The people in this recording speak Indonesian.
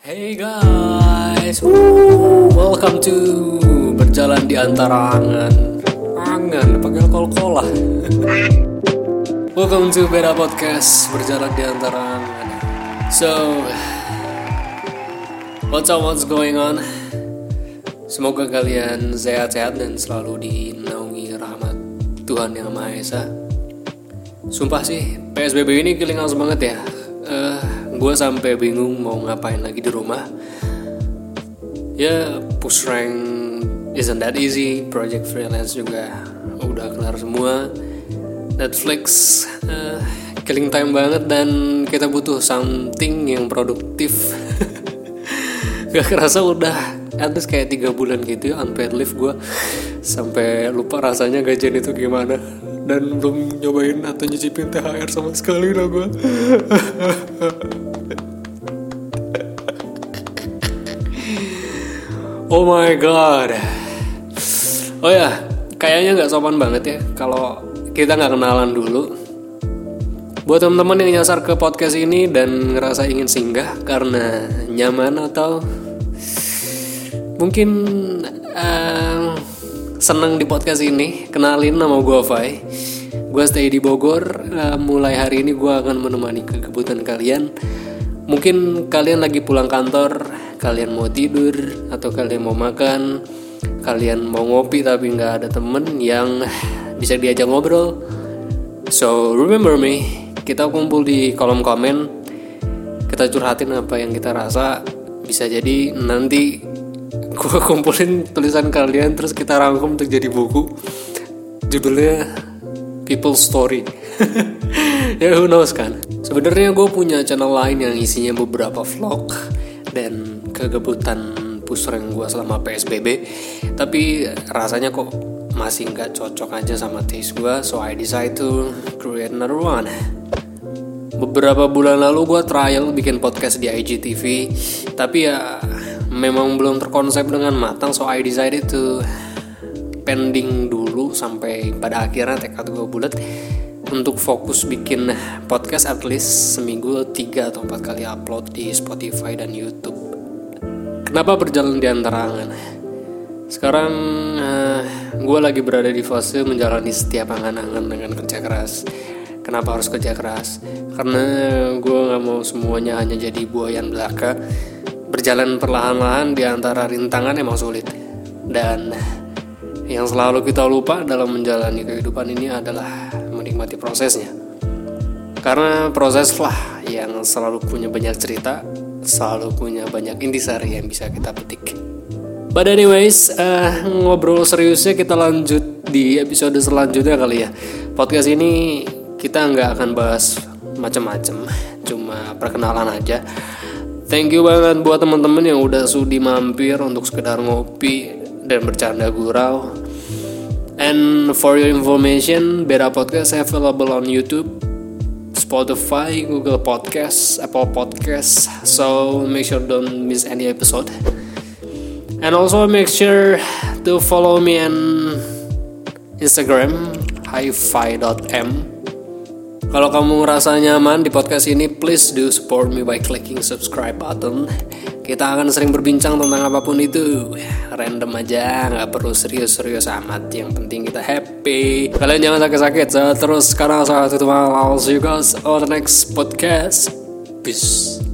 Hey guys, Woo, welcome to berjalan di antara angan, angan pakai kol-kolah. welcome to Beda Podcast berjalan di antara angan. So, what's up, what's going on? Semoga kalian sehat-sehat dan selalu dinaungi rahmat Tuhan yang Maha Esa. Sumpah sih, PSBB ini killing us banget ya. Uh, gue sampai bingung mau ngapain lagi di rumah. Ya, push rank isn't that easy. Project freelance juga udah kelar semua. Netflix uh, killing time banget dan kita butuh something yang produktif. Gak kerasa udah at kayak tiga bulan gitu ya unpaid leave gue sampai lupa rasanya gajian itu gimana dan belum nyobain atau nyicipin THR sama sekali lah gue oh my god. Oh ya kayaknya nggak sopan banget ya kalau kita nggak kenalan dulu. Buat teman-teman yang nyasar ke podcast ini dan ngerasa ingin singgah karena nyaman atau mungkin uh, seneng di podcast ini. Kenalin nama gue Fai. Gue stay di Bogor. Uh, mulai hari ini gue akan menemani kekebutuhan kalian. Mungkin kalian lagi pulang kantor kalian mau tidur atau kalian mau makan kalian mau ngopi tapi nggak ada temen yang bisa diajak ngobrol. So remember me kita kumpul di kolom komen. Kita curhatin apa yang kita rasa. Bisa jadi nanti gue kumpulin tulisan kalian terus kita rangkum untuk jadi buku. Judulnya People Story. Ya who knows kan? Sebenarnya gue punya channel lain yang isinya beberapa vlog dan kegebutan pusreng gue selama PSBB tapi rasanya kok masih nggak cocok aja sama taste gue so I decide to create another one. Beberapa bulan lalu gue trial bikin podcast di IGTV tapi ya memang belum terkonsep dengan matang so I decided to pending dulu sampai pada akhirnya tekad gue bulat untuk fokus bikin podcast at least seminggu 3 atau 4 kali upload di Spotify dan YouTube. Kenapa berjalan di antara angan? Sekarang uh, gue lagi berada di fase menjalani setiap angan-angan dengan kerja keras. Kenapa harus kerja keras? Karena gue nggak mau semuanya hanya jadi buayan belaka berjalan perlahan-lahan di antara rintangan emang sulit dan yang selalu kita lupa dalam menjalani kehidupan ini adalah menikmati prosesnya karena proses lah yang selalu punya banyak cerita selalu punya banyak intisari yang bisa kita petik But anyways, uh, ngobrol seriusnya kita lanjut di episode selanjutnya kali ya. Podcast ini kita nggak akan bahas macam-macam, cuma perkenalan aja. Thank you banget buat teman-teman yang udah sudi mampir untuk sekedar ngopi dan bercanda gurau. And for your information, Beda Podcast available on YouTube, Spotify, Google Podcast, Apple Podcast. So make sure don't miss any episode. And also make sure to follow me on Instagram hifi.m Kalau kamu ngerasa nyaman di podcast ini, please do support me by clicking subscribe button. Kita akan sering berbincang tentang apa pun itu. Random aja, nggak perlu serius-serius amat. Yang penting kita happy. Kalian jangan sakit-sakit. So, terus sekarang saya tutup. I'll see you guys on the next podcast. Peace.